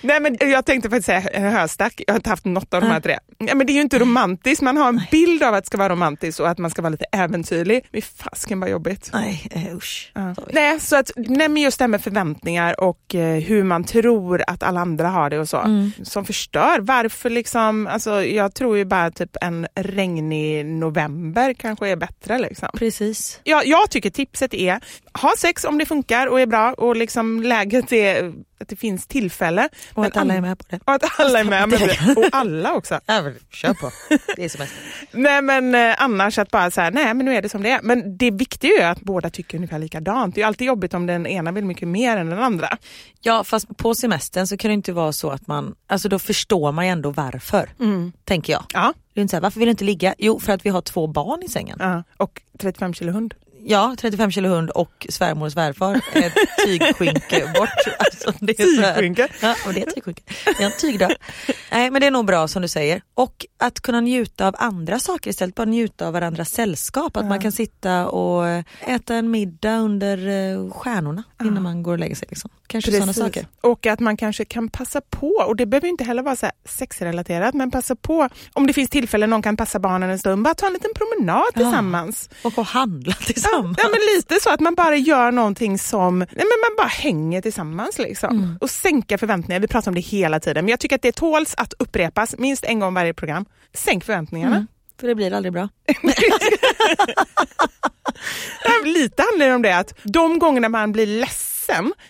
Nej men jag tänkte faktiskt säga höstack, jag har inte haft något av de här tre. Ja, men det är ju inte romantiskt, man har en bild av att det ska vara romantiskt och att man ska vara lite äventyrlig. Men fasken vad jobbigt. Nej eh, usch. Ja. Nej, så att, nej men just det här med förväntningar och eh, hur man tror att alla andra har det och så. Mm. Som förstör. Varför liksom, alltså, jag tror ju bara typ en regnig november kanske är bättre. Liksom. Precis. Jag, jag tycker tipset är, ha sex om det funkar och är bra och liksom läget är att det finns tillfälle. Och Men att alla är med på det. Och att alla är med, med det. och alla också. Ja, men kör på. Det är semester. Nej men eh, annars att bara säga nej men nu är det som det är. Men det viktiga är ju att båda tycker ungefär likadant. Det är ju alltid jobbigt om den ena vill mycket mer än den andra. Ja fast på semestern så kan det inte vara så att man, alltså då förstår man ju ändå varför. Tänker jag. Ja, Det är inte så här, varför vill du inte ligga? Jo för att vi har två barn i sängen. ja. och 35 kilo hund. Ja, 35 kilo hund och svärmor och svärfar. Ett tygskynke bort. Alltså, det är Tygskynke? Ja, och det är tygskynke. Det är en tygdag. Nej men det är nog bra som du säger. Och att kunna njuta av andra saker istället, bara njuta av varandras sällskap. Att man kan sitta och äta en middag under eh, stjärnorna innan man går och lägger sig. Liksom. Kanske sådana saker. Och att man kanske kan passa på, och det behöver inte heller vara så sexrelaterat, men passa på om det finns tillfällen någon kan passa barnen en stund, bara ta en liten promenad Ja. tillsammans. Och att handla Ja, tillsammans. ja men lite så att man bara gör någonting som, nej men man bara hänger tillsammans liksom. Mm. Och sänka förväntningar, vi pratar om det hela tiden, men jag tycker att det tåls att upprepas minst en gång varje program. Sänk förväntningarna. Mm. För det blir aldrig bra. Lite handlar det om det att de gångerna man blir ledsen,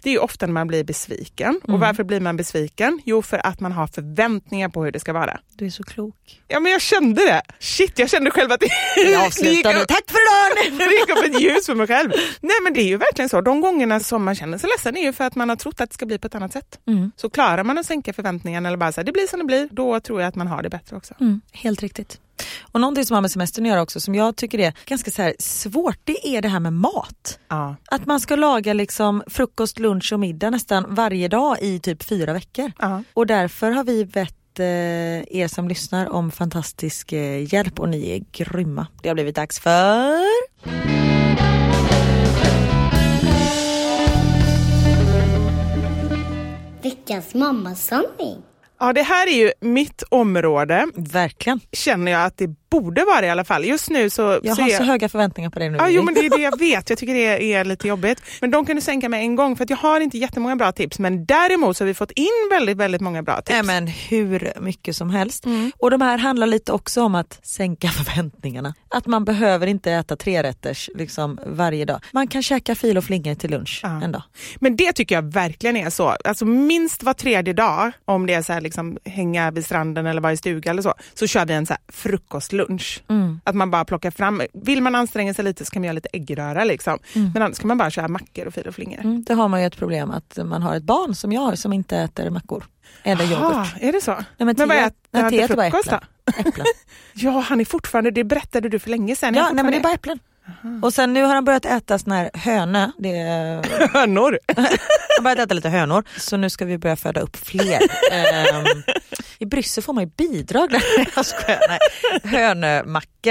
det är ju ofta när man blir besviken. Och varför blir man besviken? Jo, för att man har förväntningar på hur det ska vara. Du är så klok. Ja, men jag kände det. Shit, jag kände själv att det, gick upp- Tack för idag! det gick upp ett ljus för mig själv. Nej, men det är ju verkligen så. De gångerna som man känner sig ledsen är ju för att man har trott att det ska bli på ett annat sätt. Mm. Så klarar man att sänka förväntningarna eller bara säga det blir som det blir, då tror jag att man har det bättre också. Mm, helt riktigt. Och någonting som har med semestern att göra också som jag tycker är ganska så här svårt det är det här med mat. Ja. Att man ska laga liksom frukost, lunch och middag nästan varje dag i typ fyra veckor. Ja. Och därför har vi bett eh, er som lyssnar om fantastisk eh, hjälp och ni är grymma. Det har blivit dags för... Veckans mammasanning. Ja, det här är ju mitt område, Verkligen. känner jag att det borde vara i alla fall. Just nu så... Jag så har är- så höga förväntningar på dig nu. Vivi. jo, men det är det jag vet. Jag tycker det är lite jobbigt. Men de kan du sänka med en gång för att jag har inte jättemånga bra tips. Men däremot så har vi fått in väldigt, väldigt många bra tips. Nej men hur mycket som helst. Mm. Och de här handlar lite också om att sänka förväntningarna. Att man behöver inte äta trerätters liksom varje dag. Man kan käka fil och flingor till lunch Ja. en dag. Men det tycker jag verkligen är så. Alltså minst var tredje dag, om det är så här liksom hänga vid stranden eller vara i stuga eller så, så kör vi en så här frukostlunch. Att man bara plockar fram, vill man anstränga sig lite så kan man göra lite äggröra liksom. Men annars kan man bara köra mackor och fil och flingor. Mm, då har man ju ett problem att man har ett barn som jag har som inte äter mackor. Eller yoghurt. Aha, är det så? Nej, men vad Theo- äter han till frukost då? Äpplen. Ja, han är fortfarande, det berättade du för länge sedan. Ja, nej, men det är bara äpplen. Och sen nu har han börjat äta sån här hönö. Det är, hönor. han har börjat äta lite hönor. Så nu ska vi börja föda upp fler. Ehm, I Bryssel får man ju bidrag där. Jag skojar.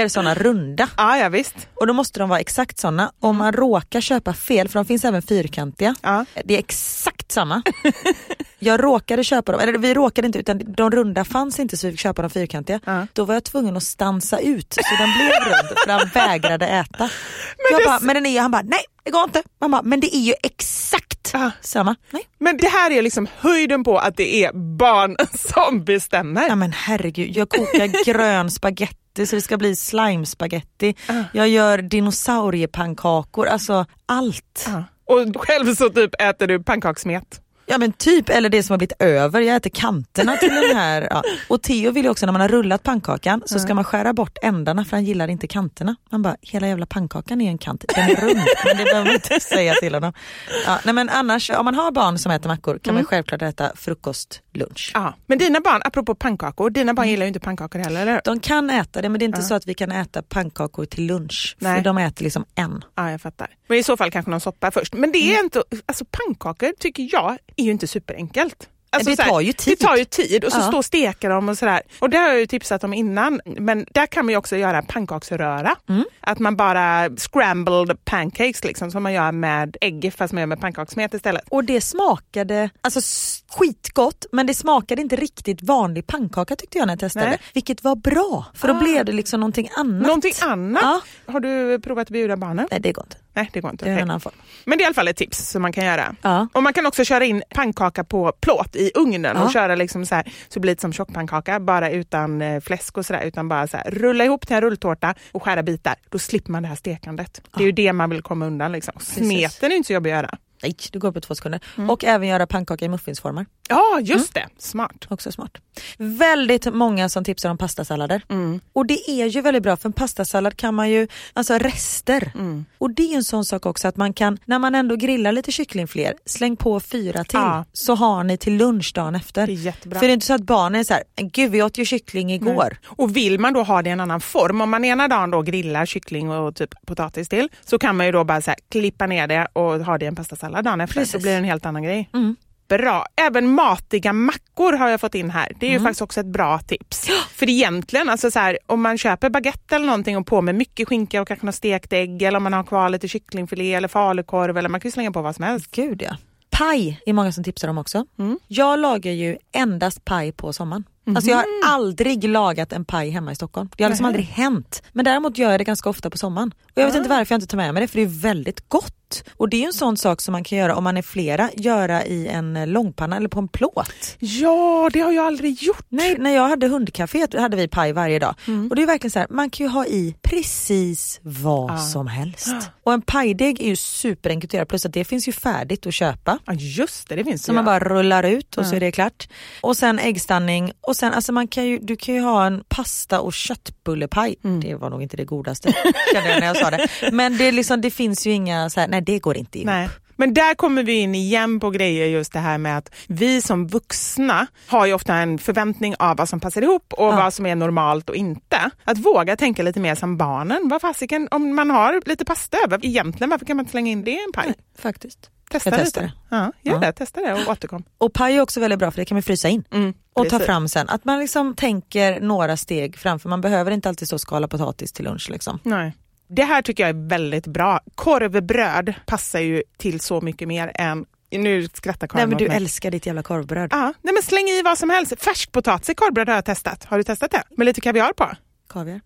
Såna runda. Ja, ja visst. Och då måste de vara exakt såna. Om man råkar köpa fel, för de finns även fyrkantiga. Ja. Det är exakt samma. Jag råkade köpa dem, eller vi råkade inte utan de runda fanns inte så vi fick köpa de fyrkantiga. Ja. Då var jag tvungen att stansa ut så den blev rund för han vägrade äta. Men, jag det- bara, men den är, han bara nej det går inte. Man bara, men det är ju exakt Ja. samma. Nej. Men det här är liksom höjden på att det är barn som bestämmer. Ja men herregud, jag kokar grön spaghetti så det ska bli slimespaghetti. Jag gör dinosauriepannkakor, alltså allt. Ja. Och själv så typ äter du pannkakssmet. Ja men typ, eller det som har blivit över, jag äter kanterna till den här. Ja. Och Theo vill ju också när man har rullat pannkakan så ska man skära bort ändarna för han gillar inte kanterna. Man bara, hela jävla pannkakan är en kant, den är rund. men det behöver man inte säga till honom. Ja, nej men annars, om man har barn som äter mackor kan man självklart äta frukost, lunch. Ja. Men dina barn, apropå pannkakor, dina barn gillar ju inte pannkakor heller eller? De kan äta det men det är inte så att vi kan äta pannkakor till lunch. Nej. För de äter liksom en. Ja, jag fattar. Men i så fall kanske någon soppa först. Men det är inte, alltså pannkakor tycker jag är ju inte superenkelt. Alltså Det tar ju tid. Det tar ju tid och så Ja. stå och steka dem och sådär. Och det har jag ju tipsat om innan. Men där kan man ju också göra pannkaksröra. Mm. Att man bara scrambled pancakes liksom som man gör med ägg fast man gör med pannkakssmet istället. Och det smakade alltså, skitgott men det smakade inte riktigt vanlig pannkaka tyckte jag när jag testade. Nej. Vilket var bra för då Ah. blev det liksom någonting annat. Någonting annat? Ja. Har du provat att bjuda barnen? Nej det går inte. Nej, det går inte. Det är en annan form. Men det är i alla fall ett tips som man kan göra. Ja. Och man kan också köra in pannkaka på plåt i ugnen Ja. och köra liksom så, här, så det blir lite som tjockpannkaka, bara utan eh, fläsk och sådär, utan bara så här, rulla ihop till en rulltårta och skära bitar. Då slipper man det här stekandet. Det är ju det man vill komma undan. Liksom. Smeten är inte så jobbig att göra. Nej, det går på två sekunder. Mm. Och även göra pannkaka i muffinsformar. Ja, just det. Smart. Också smart. Väldigt många som tipsar om pastasallader. Mm. Och det är ju väldigt bra för en pastasallad kan man ju, alltså rester. Mm. Och det är en sån sak också att man kan, när man ändå grillar lite kycklingfler, släng på fyra till. Ja. Så har ni till lunch dagen efter. Det är jättebra. För det är inte så att barnen är så här, gud vi åt ju kyckling igår. Och vill man då ha det i en annan form, om man ena dagen då grillar kyckling och typ potatis till, så kan man ju då bara så här, klippa ner det och ha det i en pastasallad dagen efter. Precis. Så blir det en helt annan grej. Mm. Bra. Även matiga mackor har jag fått in här. Det är Mm. ju faktiskt också ett bra tips. För egentligen, alltså så här, om man köper baguette eller någonting och på med mycket skinka och kanske något stekt ägg eller om man har kvar lite kycklingfilé eller falukorv eller man kan ju slänga på vad som helst. Gud ja. Paj är många som tipsar om också. Mm. Jag lagar ju endast paj på sommaren. Alltså jag har aldrig lagat en paj hemma i Stockholm. Det har liksom Nej. aldrig hänt. Men däremot gör jag det ganska ofta på sommaren. Och jag vet inte varför jag inte tar med mig det för det är väldigt gott. Och det är ju en sån sak som man kan göra om man är flera, göra i en eh, långpanna eller på en plåt. Ja, det har jag aldrig gjort. Nej, när jag hade hundcaféet hade vi paj varje dag. Mm. Och det är verkligen så här, man kan ju ha i precis vad som helst. Och en pajdeg är ju superenkelt att göra plus att det finns ju färdigt att köpa. Ja, just det, det finns Så ju. man bara rullar ut och så är det klart. Och sen äggstanning och sen alltså man kan ju, du kan ju ha en pasta och köttbullepaj. Mm. Det var nog inte det godaste kände jag när jag sa det. Men det, är liksom, det finns ju inga så här, nej det går inte ihop. Nej. Men där kommer vi in igen på grejer just det här med att vi som vuxna har ju ofta en förväntning av vad som passar ihop och Ja. vad som är normalt och inte. Att våga tänka lite mer som barnen. Vad fasiken, om man har lite pasta över, egentligen varför kan man inte slänga in det i en paj? Faktiskt. Testa Jag lite. testar det. Ja, gör Ja. det, testa det och återkom. Och paj är också väldigt bra för det kan man frysa in. Mm, och ta fram sen. Att man liksom tänker några steg framför. Man behöver inte alltid stå och skala potatis till lunch. Liksom. Nej. Det här tycker jag är väldigt bra. Korvbröd passar ju till så mycket mer än... Nu skrattar Karin Nej men du mig. älskar ditt jävla korvbröd. Ja, nej men släng i vad som helst. Färskpotatis i korvbröd har jag testat. Har du testat det? Med lite kaviar på? Kaviar.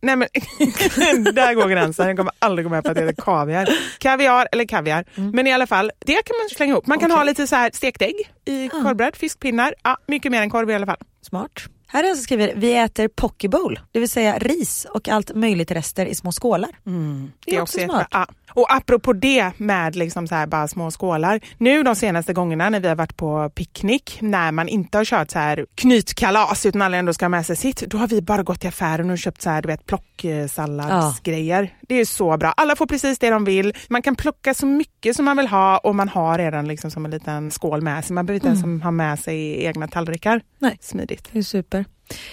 Nej men där går gränsen. Jag kommer aldrig gå med på att det är kaviar. Kaviar eller kaviar. Men i alla fall, det kan man slänga ihop. Man kan ha lite så här stekt ägg i korvbröd, fiskpinnar. Ja, mycket mer än korv i alla fall. Smart. Här är en som skriver, vi äter poke bowl, det vill säga ris och allt möjligt rester i små skålar. Det är också jättebra. smart. Ja. Och apropå det med liksom så här bara små skålar. Nu de senaste gångerna när vi har varit på picknick, när man inte har kört så här knytkalas utan alla ändå ska ha med sig sitt, då har vi bara gått till affären och köpt så här, du vet, plocksalladsgrejer. Det är så bra. Alla får precis det de vill. Man kan plocka så mycket som man vill ha och man har redan liksom som en liten skål med sig. Man behöver inte ens ha med sig egna tallrikar. Nej. Smidigt. Det är super.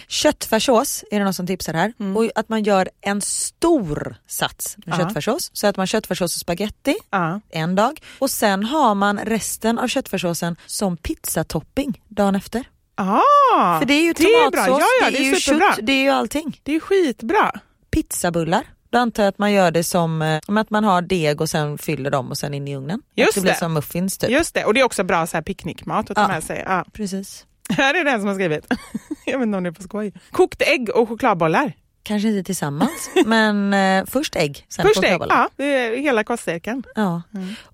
Köttfärssås är det någon som tipsar här. Och att man gör en stor sats med Mm. Ja. köttfärssås. Så att man köttfärssås och spaghetti Ja. en dag och sen har man resten av köttfärssåsen som pizzatopping dagen efter. Ah, För det är ju det är tomatsås, bra. Ja, ja, det, det är ju kött, det är ju allting. Det är skitbra. Pizzabullar. Då antar jag att man gör det som eh, att man har deg och sen fyller dem och sen in i ugnen. Just det blir som muffins typ. Just det, och det är också bra så här picknickmat att ta Ja. med sig. Ja. Precis. Här är den som har skrivit. Jag vet inte om det är på skoj. Kokt ägg och chokladbollar. Kanske inte tillsammans men eh, först ägg, sen Först ägg, chokladbollar. ja, det är hela kostcirkeln. Ja.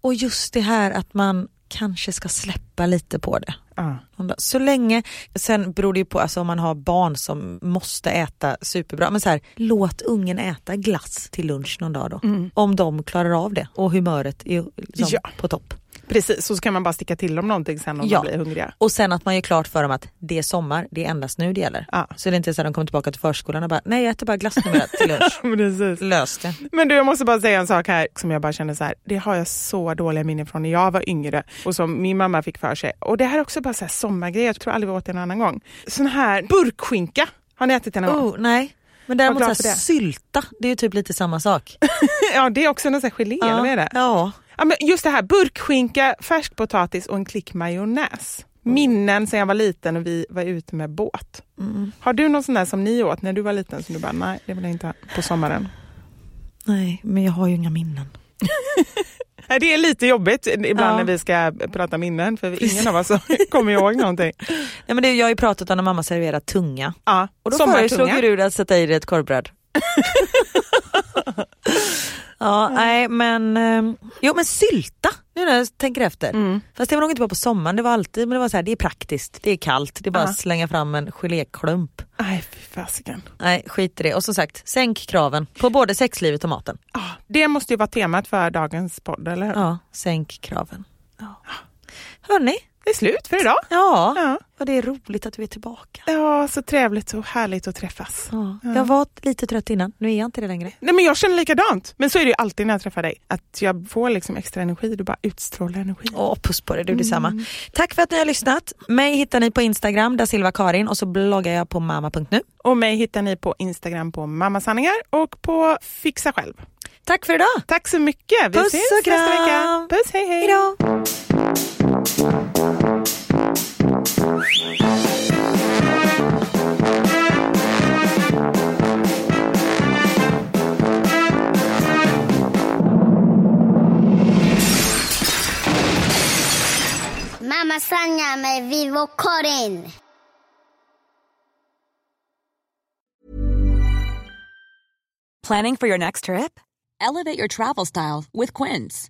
Och just det här att man kanske ska släppa lite på det. Ja. Så länge, sen beror det ju på alltså, om man har barn som måste äta superbra, men så här, låt ungen äta glass till lunch någon dag då. Om de klarar av det och humöret är liksom Ja. på topp. Precis, så kan man bara sticka till dem någonting sen om Ja. de blir hungriga. Och sen att man gör klart för dem att det är sommar, det är endast nu det gäller. Ja. Så det är inte så att de kommer tillbaka till förskolan och bara, nej jag äter bara glass numera till lunch. Precis. Lös det. Men du, jag måste bara säga en sak här som jag bara känner så här. Det har jag så dåliga minnen från när jag var yngre och som min mamma fick för sig. Och det här är också bara så här sommargrej. Jag tror aldrig vi åt det en annan gång. Sån här burkskinka. Har ni ätit det någon gång? Oh, nej. Men däremot så här, det. sylta, det är ju typ lite samma sak. Ja, det är också någon sån här gelé, eller vad är det? Ja. Ja, men just det här, burkskinka, färskpotatis och en klick majonnäs. Minnen sen jag var liten och vi var ute med båt. Har du någon sån där som ni åt när du var liten som du bara, nej det vill jag inte ha på sommaren? Nej, men jag har ju inga minnen. Det är lite jobbigt ibland Ja. när vi ska prata minnen för ingen av oss kommer ihåg någonting. Nej, men det, jag har ju pratat om när mamma serverar tunga. Ja, Och då föreslog du att sätta i det ett korvbröd. ja, nej men, ehm, jo men sylta nu när jag tänker efter. Mm. Fast det var nog inte bara på sommaren, det var alltid, men det var så här, det är praktiskt, det är kallt, det är bara att slänga fram en geléklump. Nej, fy fasiken. Nej skit i det. Och som sagt, sänk kraven på både sexlivet och maten. Ah, det måste ju vara temat för dagens podd, eller hur? Ja, sänk kraven. Ja. Hörni, Det är slut för idag. ja, Ja. vad det är roligt att du är tillbaka. ja, så trevligt och härligt att träffas. Ja. Jag var lite trött innan, nu är jag inte det längre. Nej, men jag känner likadant. Men så är det ju alltid när jag träffar dig. Att jag får liksom extra energi. Du bara utstrålar energi. Åh, puss på dig, du detsamma. Tack för att ni har lyssnat. Mig hittar ni på Instagram, där Silva Karin och så bloggar jag på mamma.nu. Och mig hittar ni på Instagram på mammasanningar och på Fixa själv. Tack för idag. Tack så mycket. Vi Puss ses och kram. nästa vecka. Puss, hej hej. Hejdå. Mamma Sanja med Vivo Karin. Planning for your next trip? Elevate your travel style with Quince.